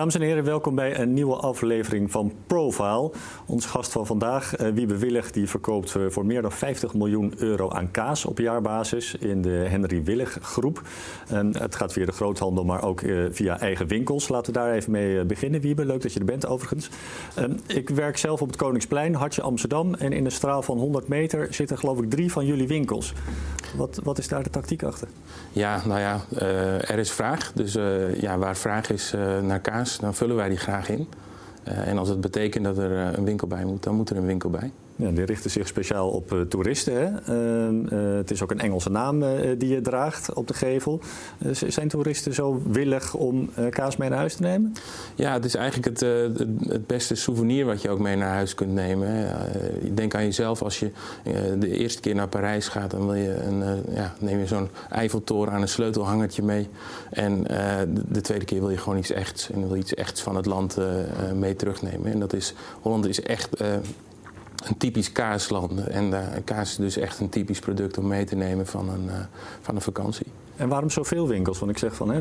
Dames en heren, welkom bij een nieuwe aflevering van Profile. Ons gast van vandaag, uh, Wiebe Willig, die verkoopt uh, voor meer dan 50 miljoen euro aan kaas op jaarbasis in de Henry Willig groep. Het gaat via de groothandel, maar ook uh, via eigen winkels. Laten we daar even mee beginnen. Wiebe, leuk dat je er bent overigens. Um, ik werk zelf op het Koningsplein, Hartje Amsterdam. En in een straal van 100 meter zitten geloof ik drie van jullie winkels. Wat, wat is daar de tactiek achter? Ja, nou ja, er is vraag. Dus ja, waar vraag is naar kaas, dan vullen wij die graag in. Uh, en als het betekent dat er uh, een winkel bij moet, dan moet er een winkel bij. Ja, die richten zich speciaal op uh, toeristen. Hè? het is ook een Engelse naam die je draagt op de gevel. zijn toeristen zo willig om kaas mee naar huis te nemen? Ja, het is eigenlijk het, het beste souvenir wat je ook mee naar huis kunt nemen. denk aan jezelf als je de eerste keer naar Parijs gaat. Dan wil je een, ja, neem je zo'n Eiffeltoren aan een sleutelhangertje mee. En de, de, tweede keer wil je gewoon iets echts. En wil je iets echts van het land mee terugnemen. En dat is, Holland is echt een typisch kaasland. En uh, kaas is dus echt een typisch product om mee te nemen van een, uh, van een vakantie. En waarom zoveel winkels? Want ik zeg van hè,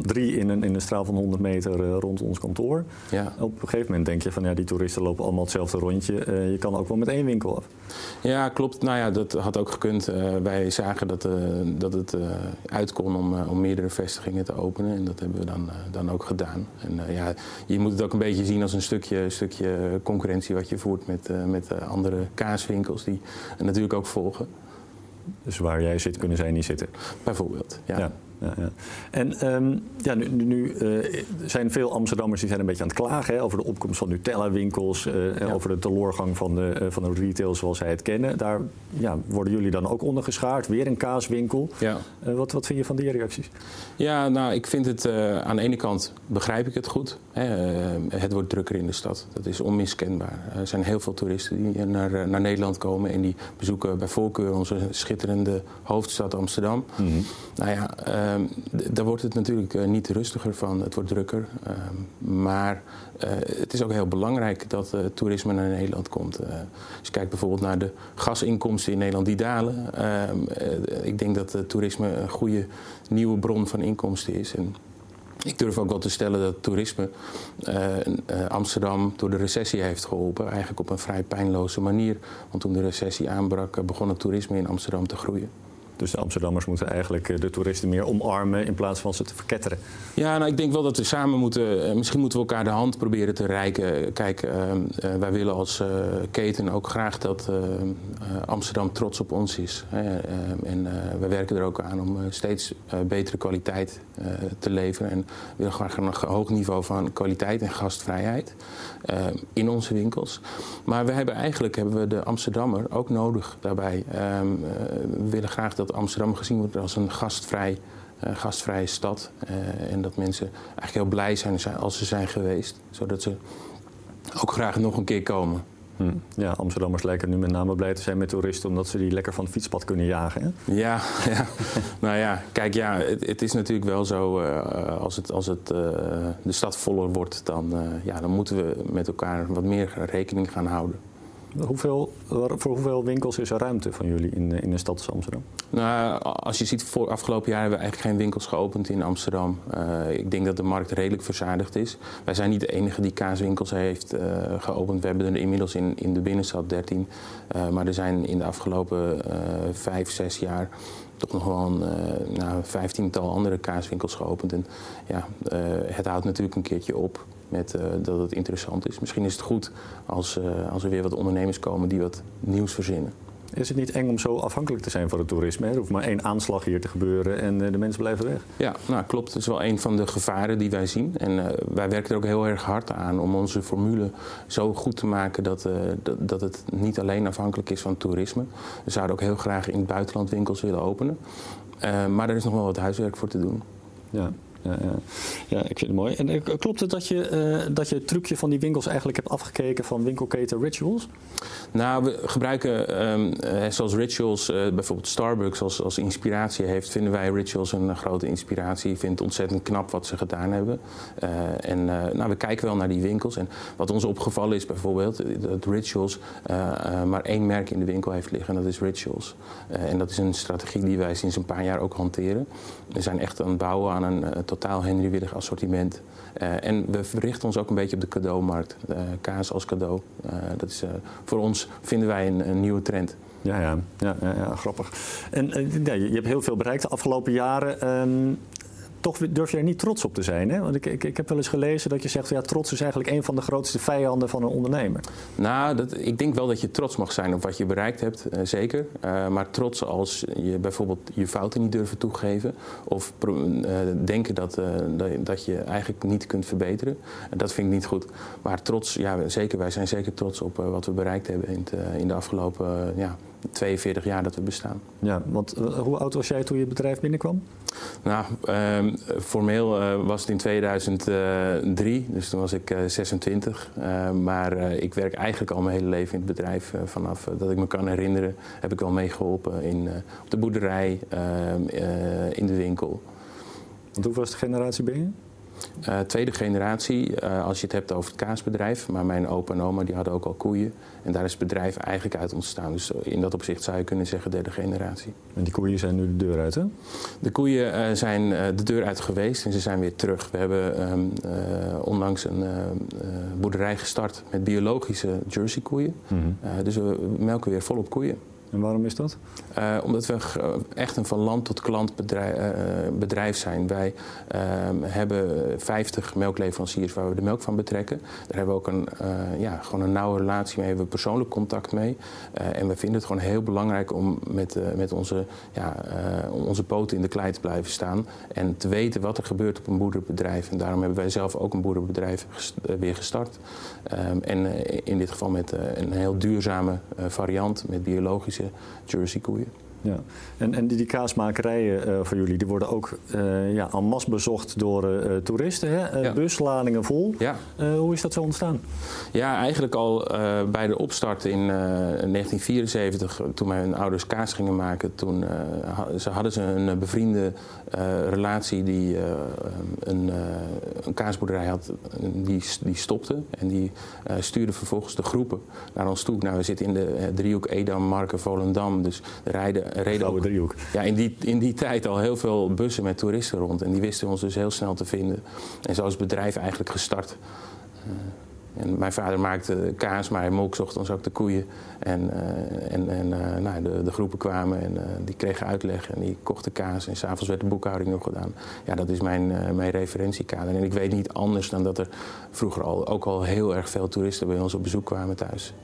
drie in een, in een straal van 100 meter uh, rond ons kantoor. Ja. Op een gegeven moment denk je van ja, die toeristen lopen allemaal hetzelfde rondje. Uh, je kan ook wel met één winkel af. Ja, klopt. Nou ja, dat had ook gekund. Uh, wij zagen dat, dat het uit kon om, om meerdere vestigingen te openen. En dat hebben we dan, dan ook gedaan. En ja, je moet het ook een beetje zien als een stukje, stukje concurrentie wat je voert met, met andere kaaswinkels die natuurlijk ook volgen. Dus waar jij zit, kunnen zij niet zitten. Bijvoorbeeld, ja. ja ja, ja. En um, ja, nu, nu uh, zijn veel Amsterdammers die zijn een beetje aan het klagen hè, over de opkomst van Nutella-winkels, uh, ja. over de teloorgang van de, uh, van de retail zoals zij het kennen. Daar ja, worden jullie dan ook onder geschaard, weer een kaaswinkel. Ja. wat, wat vind je van die reacties? Ja, nou, ik vind het aan de ene kant begrijp ik het goed. Hè, het wordt drukker in de stad, dat is onmiskenbaar. Er zijn heel veel toeristen die naar, naar Nederland komen en die bezoeken bij voorkeur onze schitterende hoofdstad Amsterdam. Mm -hmm. Nou ja, Ehm, daar wordt het natuurlijk uh, niet rustiger van, het wordt drukker. Um, maar uh, het is ook heel belangrijk dat uh, toerisme naar Nederland komt. als je kijkt bijvoorbeeld naar de gasinkomsten in Nederland, die dalen. Ehm, ik denk dat toerisme een goede nieuwe bron van inkomsten is. En ik durf ook wel te stellen dat toerisme Amsterdam door de recessie heeft geholpen. Eigenlijk op een vrij pijnloze manier. Want toen de recessie aanbrak, begon het toerisme in Amsterdam te groeien. Dus de Amsterdammers moeten eigenlijk eh, de toeristen meer omarmen in plaats van ze te verketteren. Ja, nou, ik denk wel dat we samen moeten. Eh, misschien moeten we elkaar de hand proberen te reiken. Kijk, uh, wij willen als keten ook graag dat Amsterdam trots op ons is. en wij werken er ook aan om steeds betere kwaliteit te leveren. En we willen graag een hoog niveau van kwaliteit en gastvrijheid in onze winkels. Maar we hebben eigenlijk hebben we de Amsterdammer ook nodig daarbij. Ehm, we willen graag dat dat Amsterdam gezien wordt als een gastvrij, uh, gastvrije stad. Uh, en dat mensen eigenlijk heel blij zijn als ze zijn geweest. Zodat ze ook graag nog een keer komen. Hm. Ja, Amsterdammers lijken nu met name blij te zijn met toeristen omdat ze die lekker van het fietspad kunnen jagen. Hè? Ja, ja. nou ja, kijk, ja, het, het is natuurlijk wel zo, uh, als, het, als het, uh, de stad voller wordt, dan, uh, ja, dan moeten we met elkaar wat meer rekening gaan houden. Hoeveel, voor hoeveel winkels is er ruimte van jullie in, in de stad Amsterdam? Nou, als je ziet, voor afgelopen jaar hebben we eigenlijk geen winkels geopend in Amsterdam. Uh, ik denk dat de markt redelijk verzadigd is. Wij zijn niet de enige die kaaswinkels heeft uh, geopend. We hebben er inmiddels in, in de binnenstad 13. Uh, maar er zijn in de afgelopen vijf, zes jaar toch nog wel een nou, vijftiental andere kaaswinkels geopend. En ja, het houdt natuurlijk een keertje op met uh, dat het interessant is. Misschien is het goed als, uh, als er weer wat ondernemers komen die wat nieuws verzinnen. Is het niet eng om zo afhankelijk te zijn van het toerisme? Er hoeft maar één aanslag hier te gebeuren en uh, de mensen blijven weg. Ja, nou klopt. Dat is wel een van de gevaren die wij zien. En wij werken er ook heel erg hard aan om onze formule zo goed te maken dat, dat, dat, het niet alleen afhankelijk is van toerisme. We zouden ook heel graag in het buitenland winkels willen openen. maar er is nog wel wat huiswerk voor te doen. Ja ja, ik vind het mooi. En uh, klopt het dat je, uh, dat je het trucje van die winkels eigenlijk hebt afgekeken van winkelketen Rituals? Nou, we gebruiken, um, uh, zoals Rituals, bijvoorbeeld Starbucks als, als inspiratie heeft, vinden wij Rituals een grote inspiratie. Ik vind het ontzettend knap wat ze gedaan hebben. en nou, we kijken wel naar die winkels. En wat ons opgevallen is bijvoorbeeld, dat Rituals maar één merk in de winkel heeft liggen, en dat is Rituals. en dat is een strategie die wij sinds een paar jaar ook hanteren. We zijn echt aan het bouwen aan een totaal Henry Willig assortiment. en we richten ons ook een beetje op de cadeaumarkt. kaas als cadeau. dat is, voor ons vinden wij een, een nieuwe trend. Ja, ja, ja, ja, grappig. En ja, je hebt heel veel bereikt de afgelopen jaren. Ehm, toch durf je er niet trots op te zijn. Hè? Want ik, ik, ik heb wel eens gelezen dat je zegt... Ja, trots is eigenlijk een van de grootste vijanden van een ondernemer. Nou, dat, ik denk wel dat je trots mag zijn op wat je bereikt hebt, eh, zeker. Uh, maar trots als je bijvoorbeeld je fouten niet durven toegeven... of uh, denken dat, dat, dat, je eigenlijk niet kunt verbeteren. dat vind ik niet goed. Maar trots, ja, zeker, wij zijn zeker trots op wat we bereikt hebben... in, in de afgelopen ja, 42 jaar dat we bestaan. Ja, want hoe oud was jij toen je het bedrijf binnenkwam? Nou, uh, formeel uh, was het in 2003, dus toen was ik uh, 26. maar eh, ik werk eigenlijk al mijn hele leven in het bedrijf. vanaf dat ik me kan herinneren heb ik wel meegeholpen in, op de boerderij, ehm, in de winkel. Want hoeveel generatie ben je? Uh, tweede generatie, uh, als je het hebt over het kaasbedrijf. Maar mijn opa en oma die hadden ook al koeien. En daar is het bedrijf eigenlijk uit ontstaan. Dus in dat opzicht zou je kunnen zeggen derde generatie. En die koeien zijn nu de deur uit, hè? De koeien uh, zijn de deur uit geweest en ze zijn weer terug. We hebben um, onlangs een boerderij gestart met biologische Jersey koeien. Mm -hmm. dus we melken weer volop koeien. En waarom is dat? Uh, omdat we echt een van land tot klant bedrijf, uh, bedrijf zijn. Wij uh, hebben 50 melkleveranciers waar we de melk van betrekken. Daar hebben we ook een, ja, gewoon een nauwe relatie mee, hebben we persoonlijk contact mee. en we vinden het gewoon heel belangrijk om met, met onze, ja, onze poten in de klei te blijven staan. En te weten wat er gebeurt op een boerenbedrijf. En daarom hebben wij zelf ook een boerenbedrijf weer gestart. Um, en in dit geval met een heel duurzame variant met biologische Jersey koeien. Ja. En, en die, die kaasmakerijen uh, voor jullie, die worden ook uh, ja, en masse bezocht door uh, toeristen. Hè? Ja. Busladingen vol. Ja. hoe is dat zo ontstaan? Ja, eigenlijk al bij de opstart in 1974, toen mijn ouders kaas gingen maken, toen ze hadden ze een bevriende relatie die een, een, kaasboerderij had, die, die stopte. En die stuurde vervolgens de groepen naar ons toe. Nou, we zitten in de driehoek Edam, Marken, Volendam. Dus de rijden reden ook, driehoek. Ja, in die, in die tijd al heel veel bussen met toeristen rond. En die wisten ons dus heel snel te vinden. En zo is het bedrijf eigenlijk gestart. Uh, en mijn vader maakte kaas, maar hij molk ochtends ook de koeien. En, uh, en, en uh, nou, de, de, groepen kwamen en die kregen uitleg en die kochten kaas. En s'avonds werd de boekhouding nog gedaan. Ja, dat is mijn, mijn referentiekader. En ik weet niet anders dan dat er vroeger al, ook al heel erg veel toeristen bij ons op bezoek kwamen thuis.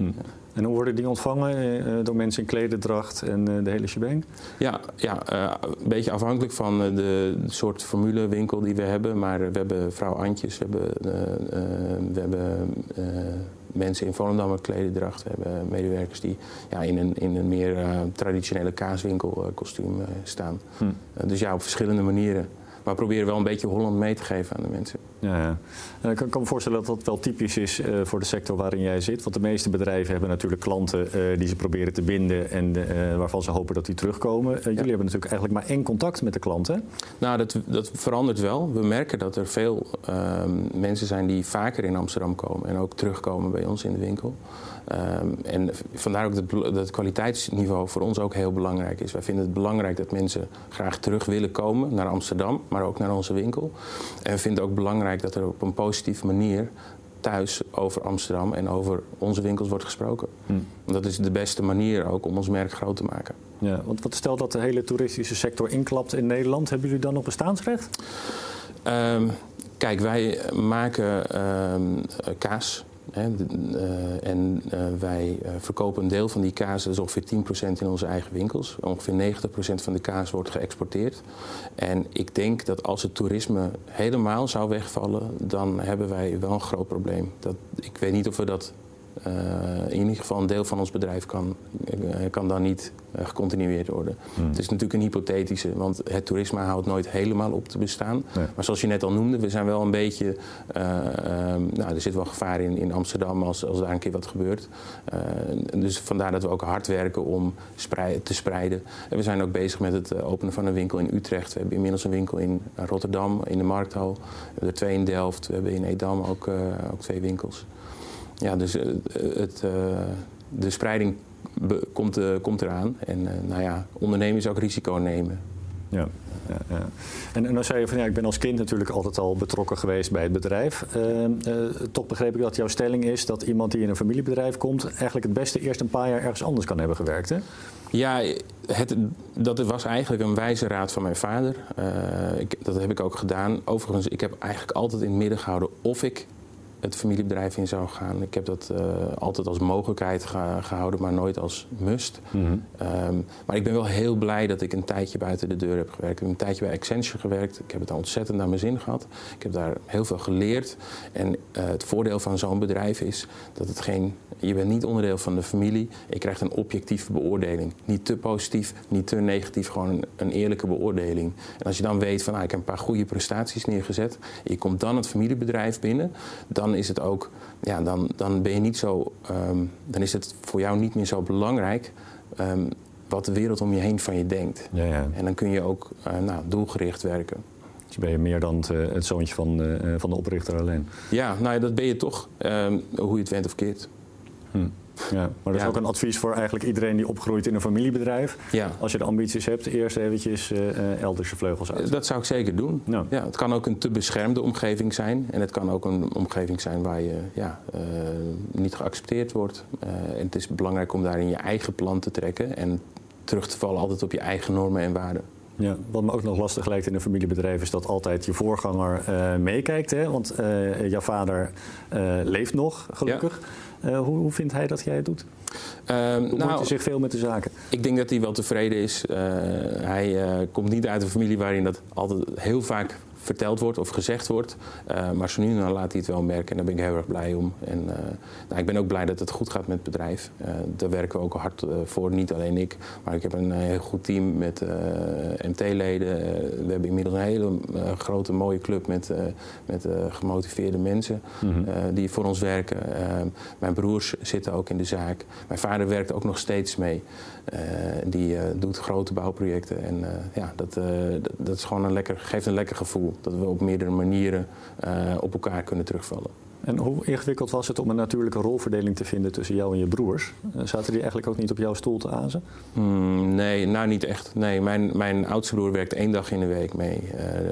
Hm. En hoe worden die ontvangen uh, door mensen in klederdracht en uh, de hele shebang? Ja, ja uh, een beetje afhankelijk van de, soort formulewinkel die we hebben. Maar we hebben vrouw Antjes, we hebben, we hebben mensen in Volendam met klederdracht. We hebben medewerkers die ja, in, een, in een meer traditionele kaaswinkel kostuum staan. Hm. dus ja, op verschillende manieren. Maar we proberen wel een beetje Holland mee te geven aan de mensen. Ja, ja. Ik kan, kan me voorstellen dat dat wel typisch is uh, voor de sector waarin jij zit. Want de meeste bedrijven hebben natuurlijk klanten uh, die ze proberen te binden en uh, waarvan ze hopen dat die terugkomen. Ja. Jullie hebben natuurlijk eigenlijk maar één contact met de klanten. Nou, dat, dat verandert wel. We merken dat er veel ehm, mensen zijn die vaker in Amsterdam komen en ook terugkomen bij ons in de winkel. Um, en vandaar ook dat, dat het kwaliteitsniveau voor ons ook heel belangrijk is. Wij vinden het belangrijk dat mensen graag terug willen komen naar Amsterdam, maar ook naar onze winkel. En we vinden het ook belangrijk dat er op een positieve manier thuis over Amsterdam en over onze winkels wordt gesproken. Hm. Dat is de beste manier ook om ons merk groot te maken. Ja, want wat stelt dat de hele toeristische sector inklapt in Nederland, hebben jullie dan nog bestaansrecht? Um, kijk, wij maken um, kaas. Uh, en uh, wij uh, verkopen een deel van die kaas, dat is ongeveer 10% in onze eigen winkels. Ongeveer 90% van de kaas wordt geëxporteerd. En ik denk dat als het toerisme helemaal zou wegvallen, dan hebben wij wel een groot probleem. Dat, ik weet niet of we dat uh, in ieder geval een deel van ons bedrijf kan, uh, kan dan niet uh, gecontinueerd worden. Hmm. Het is natuurlijk een hypothetische, want het toerisme houdt nooit helemaal op te bestaan. Nee. Maar zoals je net al noemde, we zijn wel een beetje. nou, er zit wel gevaar in, in Amsterdam als, als daar een keer wat gebeurt. dus vandaar dat we ook hard werken om sprei te spreiden. En we zijn ook bezig met het openen van een winkel in Utrecht. We hebben inmiddels een winkel in Rotterdam, in de Markthal. We hebben er twee in Delft. We hebben in Edam ook, ook twee winkels ja, dus eh, het, uh, de spreiding komt, uh, komt eraan. En nou ja, ondernemen is ook risico nemen. Ja, ja, ja. En, en dan zei je van ja, ik ben als kind natuurlijk altijd al betrokken geweest bij het bedrijf. Uh, uh, toch begreep ik dat jouw stelling is dat iemand die in een familiebedrijf komt, eigenlijk het beste eerst een paar jaar ergens anders kan hebben gewerkt. Hè? Ja, het, dat was eigenlijk een wijze raad van mijn vader. Uh, ik, dat heb ik ook gedaan. Overigens, ik heb eigenlijk altijd in het midden gehouden of ik het familiebedrijf in zou gaan. Ik heb dat uh, altijd als mogelijkheid gehouden, maar nooit als must. Mm -hmm. um, maar ik ben wel heel blij dat ik een tijdje buiten de deur heb gewerkt. Ik heb een tijdje bij Accenture gewerkt. Ik heb het daar ontzettend naar mijn zin gehad. Ik heb daar heel veel geleerd. En uh, het voordeel van zo'n bedrijf is dat het geen... Je bent niet onderdeel van de familie. Je krijgt een objectieve beoordeling. Niet te positief, niet te negatief. Gewoon een, een eerlijke beoordeling. En als je dan weet van, ah, ik heb een paar goede prestaties neergezet. Je komt dan het familiebedrijf binnen. Dan dan is het ook, ja, dan, dan ben je niet zo, um, dan is het voor jou niet meer zo belangrijk um, wat de wereld om je heen van je denkt. Ja, ja. En dan kun je ook uh, nou, doelgericht werken. Dus ben je meer dan het, uh, het zoontje van, uh, van de oprichter alleen? Ja, nou ja, dat ben je toch, um, hoe je het went of keert. Hm. Ja, maar dat is ja. ook een advies voor eigenlijk iedereen die opgroeit in een familiebedrijf. Ja. Als je de ambities hebt, eerst eventjes uh, elders je vleugels uit. Dat zou ik zeker doen. Ja. Ja, het kan ook een te beschermde omgeving zijn. En het kan ook een omgeving zijn waar je ja, uh, niet geaccepteerd wordt. Uh, en het is belangrijk om daarin je eigen plan te trekken. En terug te vallen altijd op je eigen normen en waarden. Ja, wat me ook nog lastig lijkt in een familiebedrijf is dat altijd je voorganger uh, meekijkt. Hè? Want uh, jouw vader uh, leeft nog, gelukkig. Ja. Hoe, hoe vindt hij dat jij het doet? Um, Hoe nou, hij zich veel met de zaken? Ik denk dat hij wel tevreden is. hij komt niet uit een familie waarin dat altijd heel vaak verteld wordt of gezegd wordt. Uh, maar zo nu dan laat hij het wel merken en daar ben ik heel erg blij om. En uh, nou, ik ben ook blij dat het goed gaat met het bedrijf. Uh, daar werken we ook hard voor, niet alleen ik. Maar ik heb een heel goed team met MT-leden. we hebben inmiddels een hele grote mooie club met, met gemotiveerde mensen mm -hmm. die voor ons werken. mijn broers zitten ook in de zaak. Mijn vader werkt ook nog steeds mee. die doet grote bouwprojecten. En ja, dat, dat, dat is gewoon een lekker, geeft een lekker gevoel dat we op meerdere manieren uh, op elkaar kunnen terugvallen. En hoe ingewikkeld was het om een natuurlijke rolverdeling te vinden tussen jou en je broers? Zaten die eigenlijk ook niet op jouw stoel te azen? Mm, nee, nou niet echt. Nee, mijn, mijn oudste broer werkt één dag in de week mee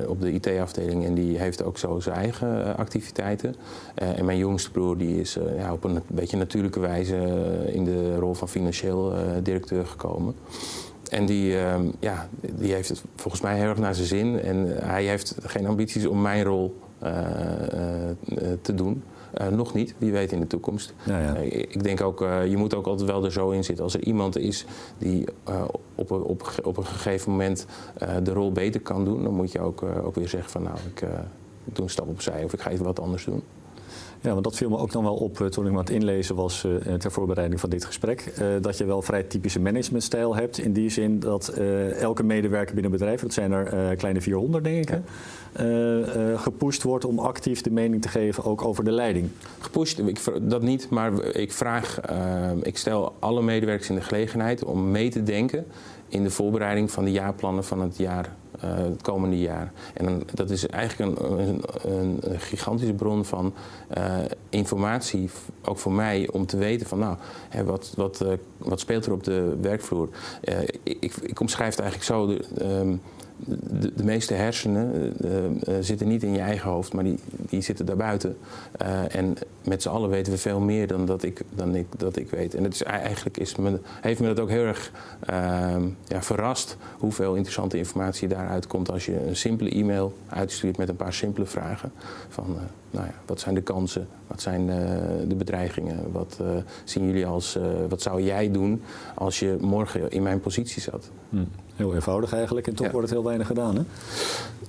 uh, op de IT-afdeling en die heeft ook zo zijn eigen uh, activiteiten. Uh, en mijn jongste broer die is ja, op een beetje natuurlijke wijze in de rol van financieel directeur gekomen. En die, uh, ja, die heeft het volgens mij heel erg naar zijn zin. En hij heeft geen ambities om mijn rol uh, uh, te doen. nog niet, wie weet in de toekomst. Ja, ja. ik denk ook, je moet ook altijd wel er zo in zitten. Als er iemand is die op, op, op een gegeven moment de rol beter kan doen... dan moet je ook, ook weer zeggen van nou, ik, ik doe een stap opzij of ik ga even wat anders doen. Ja, want dat viel me ook nog wel op toen ik me aan het inlezen was uh, ter voorbereiding van dit gesprek. Uh, dat je wel vrij typische managementstijl hebt. In die zin dat uh, elke medewerker binnen een bedrijf, dat zijn er kleine 400 denk ik, ja. gepusht wordt om actief de mening te geven ook over de leiding. Gepusht, ik, dat niet, maar ik vraag, ik stel alle medewerkers in de gelegenheid om mee te denken in de voorbereiding van de jaarplannen van het jaar het komende jaar. En dat is eigenlijk een, een, een gigantische bron van uh, informatie, ook voor mij, om te weten van nou, hè, wat, wat, uh, wat speelt er op de werkvloer. ik, ik omschrijf het eigenlijk zo. De, um, de, de, meeste hersenen uh, uh, zitten niet in je eigen hoofd, maar die, die zitten daarbuiten. En met z'n allen weten we veel meer dan dat ik, dan ik, dat ik weet. En het is, eigenlijk is me, heeft me dat ook heel erg ja, verrast hoeveel interessante informatie daaruit komt als je een simpele e-mail uitstuurt met een paar simpele vragen. Van, nou ja, wat zijn de kansen? Wat zijn de bedreigingen? Wat zien jullie als, wat zou jij doen als je morgen in mijn positie zat? Hmm. Heel eenvoudig eigenlijk en toch ja. wordt het heel weinig gedaan. Hè?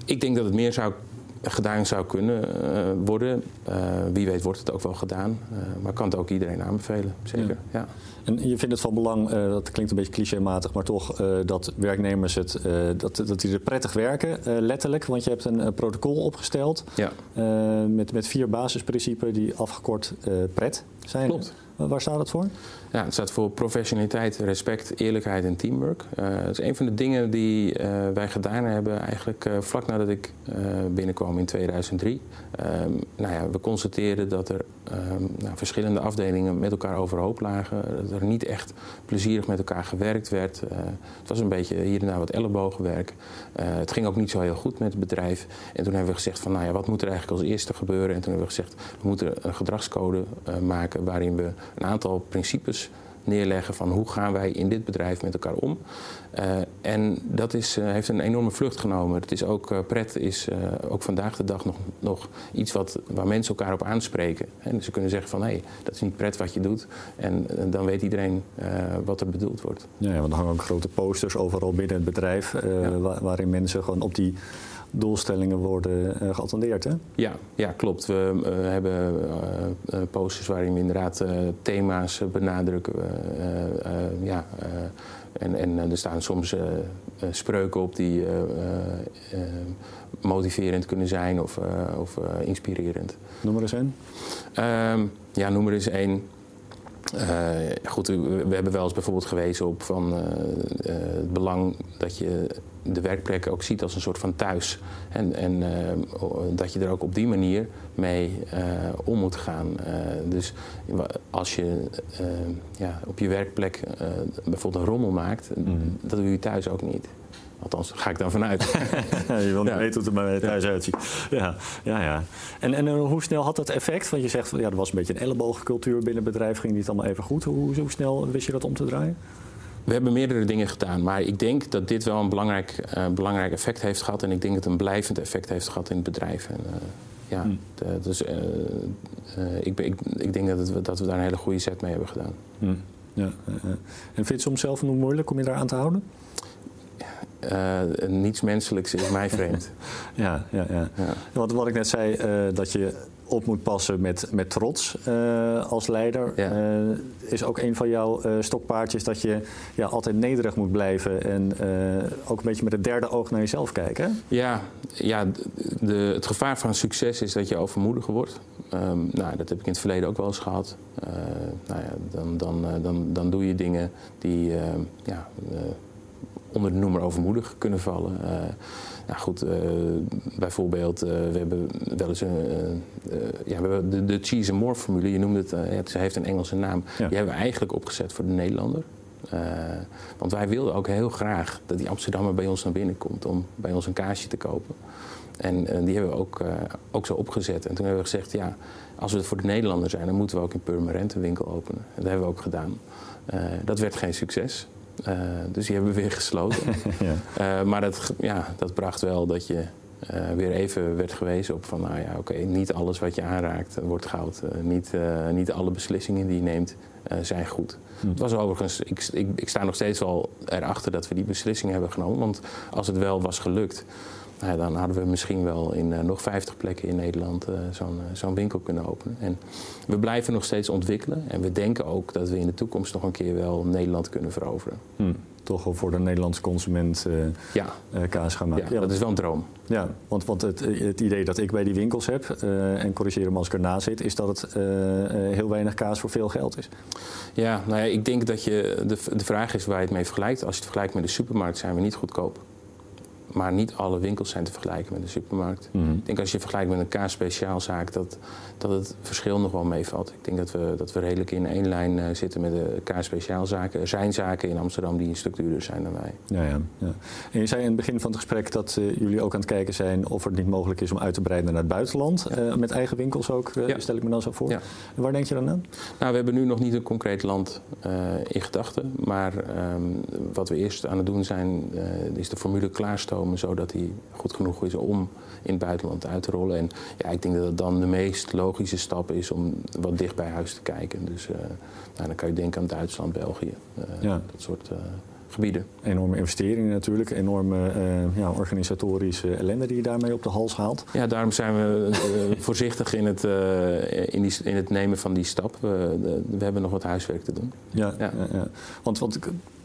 Ik denk dat het meer zou, gedaan zou kunnen uh, worden. Uh, wie weet wordt het ook wel gedaan. Uh, maar kan het ook iedereen aanbevelen, zeker. Ja. ja. En je vindt het van belang, dat klinkt een beetje clichématig, maar toch dat werknemers het, dat, dat die er prettig werken, letterlijk. Want je hebt een protocol opgesteld ja. met, met vier basisprincipes die afgekort PRET zijn. Klopt. Waar staat het voor? Het staat voor professionaliteit, respect, eerlijkheid en teamwork. Uh, dat is een van de dingen die wij gedaan hebben eigenlijk vlak nadat ik binnenkwam in 2003. Ehm, nou ja, we constateerden dat er ehm, nou, verschillende afdelingen met elkaar overhoop lagen. Dat er niet echt plezierig met elkaar gewerkt werd. het was een beetje hier en daar wat ellebogenwerk. het ging ook niet zo heel goed met het bedrijf. En toen hebben we gezegd van, nou ja, wat moet er eigenlijk als eerste gebeuren? En toen hebben we gezegd, we moeten een gedragscode maken waarin we een aantal principes neerleggen van hoe gaan wij in dit bedrijf met elkaar om. Uh, en dat is, uh, heeft een enorme vlucht genomen. Het is ook, uh, pret is ook vandaag de dag nog, nog iets wat, waar mensen elkaar op aanspreken. En dus ze kunnen zeggen van hé, hey, dat is niet pret wat je doet. En dan weet iedereen wat er bedoeld wordt. Ja, want er hangen ook grote posters overal binnen het bedrijf... Ja. waarin mensen gewoon op die doelstellingen worden uh, geattendeerd. Hè? Ja, ja, klopt. We uh, hebben uh, posters waarin we inderdaad thema's benadrukken. ja, en, en er staan soms spreuken op die motiverend kunnen zijn of, of inspirerend. Noem er eens één. Ehm, ja, noem er eens één. Uh, goed, we hebben wel eens bijvoorbeeld gewezen op van, uh, uh, het belang dat je de werkplek ook ziet als een soort van thuis. En, en dat je er ook op die manier mee om moet gaan. dus als je ja, op je werkplek bijvoorbeeld een rommel maakt, mm. dat doe je thuis ook niet. Althans, ga ik dan vanuit. je wil niet weten hoe het er bij thuis uitziet. Ja, ja, ja. En, en eh, hoe snel had dat effect? Want je zegt, ja, er was een beetje een ellebogencultuur binnen het bedrijf. Ging niet allemaal even goed. Hoe, hoe snel wist je dat om te draaien? We hebben meerdere dingen gedaan, maar ik denk dat dit wel een belangrijk, uh, belangrijk effect heeft gehad. En ik denk dat het een blijvend effect heeft gehad in het bedrijf. En, uh, ja, hmm. de, dus ik, ik, ik, denk dat, het, dat, we daar een hele goede set mee hebben gedaan. Hmm. Ja, en vind je het soms zelf nog moeilijk om je daar aan te houden? Uh, niets menselijks is mij vreemd. ja, ja, ja. ja. Want wat ik net zei, uh, dat je op moet passen met, met trots uh, als leider. is ook een van jouw stokpaardjes dat je ja, altijd nederig moet blijven en ook een beetje met het derde oog naar jezelf kijken. Ja, ja de, het gevaar van succes is dat je overmoediger wordt. Um, nou, dat heb ik in het verleden ook wel eens gehad. nou ja, dan, dan, dan, dan doe je dingen die ja, onder de noemer overmoedig kunnen vallen. Uh, nou goed, uh, bijvoorbeeld, uh, we hebben wel eens een, ja, we hebben de, de cheese and more formule, je noemde het, het heeft een Engelse naam. Die hebben we eigenlijk opgezet voor de Nederlander. want wij wilden ook heel graag dat die Amsterdammer bij ons naar binnen komt om bij ons een kaasje te kopen. En die hebben we ook, ook zo opgezet. En toen hebben we gezegd, ja, als we het voor de Nederlander zijn, dan moeten we ook in Purmerend een winkel openen. En dat hebben we ook gedaan. dat werd geen succes. Uh, dus die hebben we weer gesloten. ja. uh, maar dat, ja, dat bracht wel dat je uh, weer even werd gewezen op van, nou ja, oké, okay, niet alles wat je aanraakt wordt goud. niet, niet alle beslissingen die je neemt zijn goed. Hm. Het was overigens, ik, ik, ik, sta nog steeds wel erachter dat we die beslissing hebben genomen. Want als het wel was gelukt, nou, dan hadden we misschien wel in uh, nog 50 plekken in Nederland uh, zo'n uh, zo'n winkel kunnen openen. En we blijven nog steeds ontwikkelen. En we denken ook dat we in de toekomst nog een keer wel Nederland kunnen veroveren. Hmm. Toch wel voor de Nederlandse consument ja. kaas gaan maken. Ja, dat is wel een droom. Ja, want, want het, het idee dat ik bij die winkels heb, en corrigeer hem als ik ernaast zit, is dat het heel weinig kaas voor veel geld is. Ja, nou ja, ik denk dat je, de, de vraag is waar je het mee vergelijkt. Als je het vergelijkt met de supermarkt zijn we niet goedkoop. Maar niet alle winkels zijn te vergelijken met de supermarkt. Mhm. Ik denk als je vergelijkt met een kaas-speciaalzaak, dat, dat het verschil nog wel meevalt. Ik denk dat we, dat we redelijk in één lijn uh, zitten met de kaas-speciaalzaken. Er zijn zaken in Amsterdam die een stuk duurder zijn dan wij. Ja, ja, ja. En je zei in het begin van het gesprek dat uh, jullie ook aan het kijken zijn of het niet mogelijk is om uit te breiden naar het buitenland. Ja. Uh, met eigen winkels ook, stel ik me dan zo voor. Waar denk je dan aan? Nou, we hebben nu nog niet een concreet land in gedachten. Maar um, wat we eerst aan het doen zijn, is de formule klaarstomen zodat hij goed genoeg is om in het buitenland uit te rollen. En ja, ik denk dat het dan de meest logische stap is om wat dicht bij huis te kijken. Dus uh, nou, dan kan je denken aan Duitsland, België, uh, ja. dat soort uh, gebieden. Enorme investeringen natuurlijk, enorme ja, organisatorische ellende die je daarmee op de hals haalt. Ja, daarom zijn we voorzichtig in het, in, die, in het nemen van die stap. we hebben nog wat huiswerk te doen. Ja, ja. ja. Want, want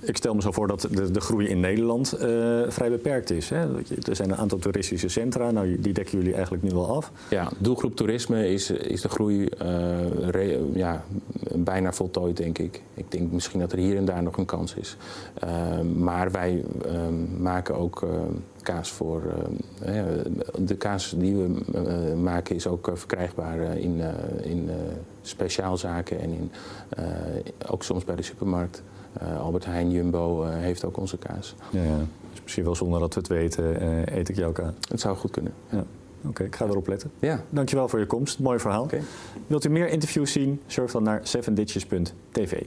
Ik stel me zo voor dat de, de groei in Nederland eh, vrij beperkt is. Hè? Er zijn een aantal toeristische centra, nou, die dekken jullie eigenlijk nu wel af. Ja, doelgroep toerisme is, is de groei uh, ja, bijna voltooid, denk ik. Ik denk misschien dat er hier en daar nog een kans is. Uh, maar wij ehm, maken ook ehm, kaas voor. Ehm, de kaas die we uh, maken is ook verkrijgbaar in, in speciaalzaken en in, ook soms bij de supermarkt. Uh, Albert Heijn, Jumbo uh, heeft ook onze kaas. Ja, ja. Dus misschien wel zonder dat we het weten, uh, eet ik jouw kaas. Het zou goed kunnen. Ja. Oké, ik ga erop letten. Ja. Dankjewel voor je komst. Mooi verhaal. Okay. Wilt u meer interviews zien? Surf dan naar 7ditches.tv.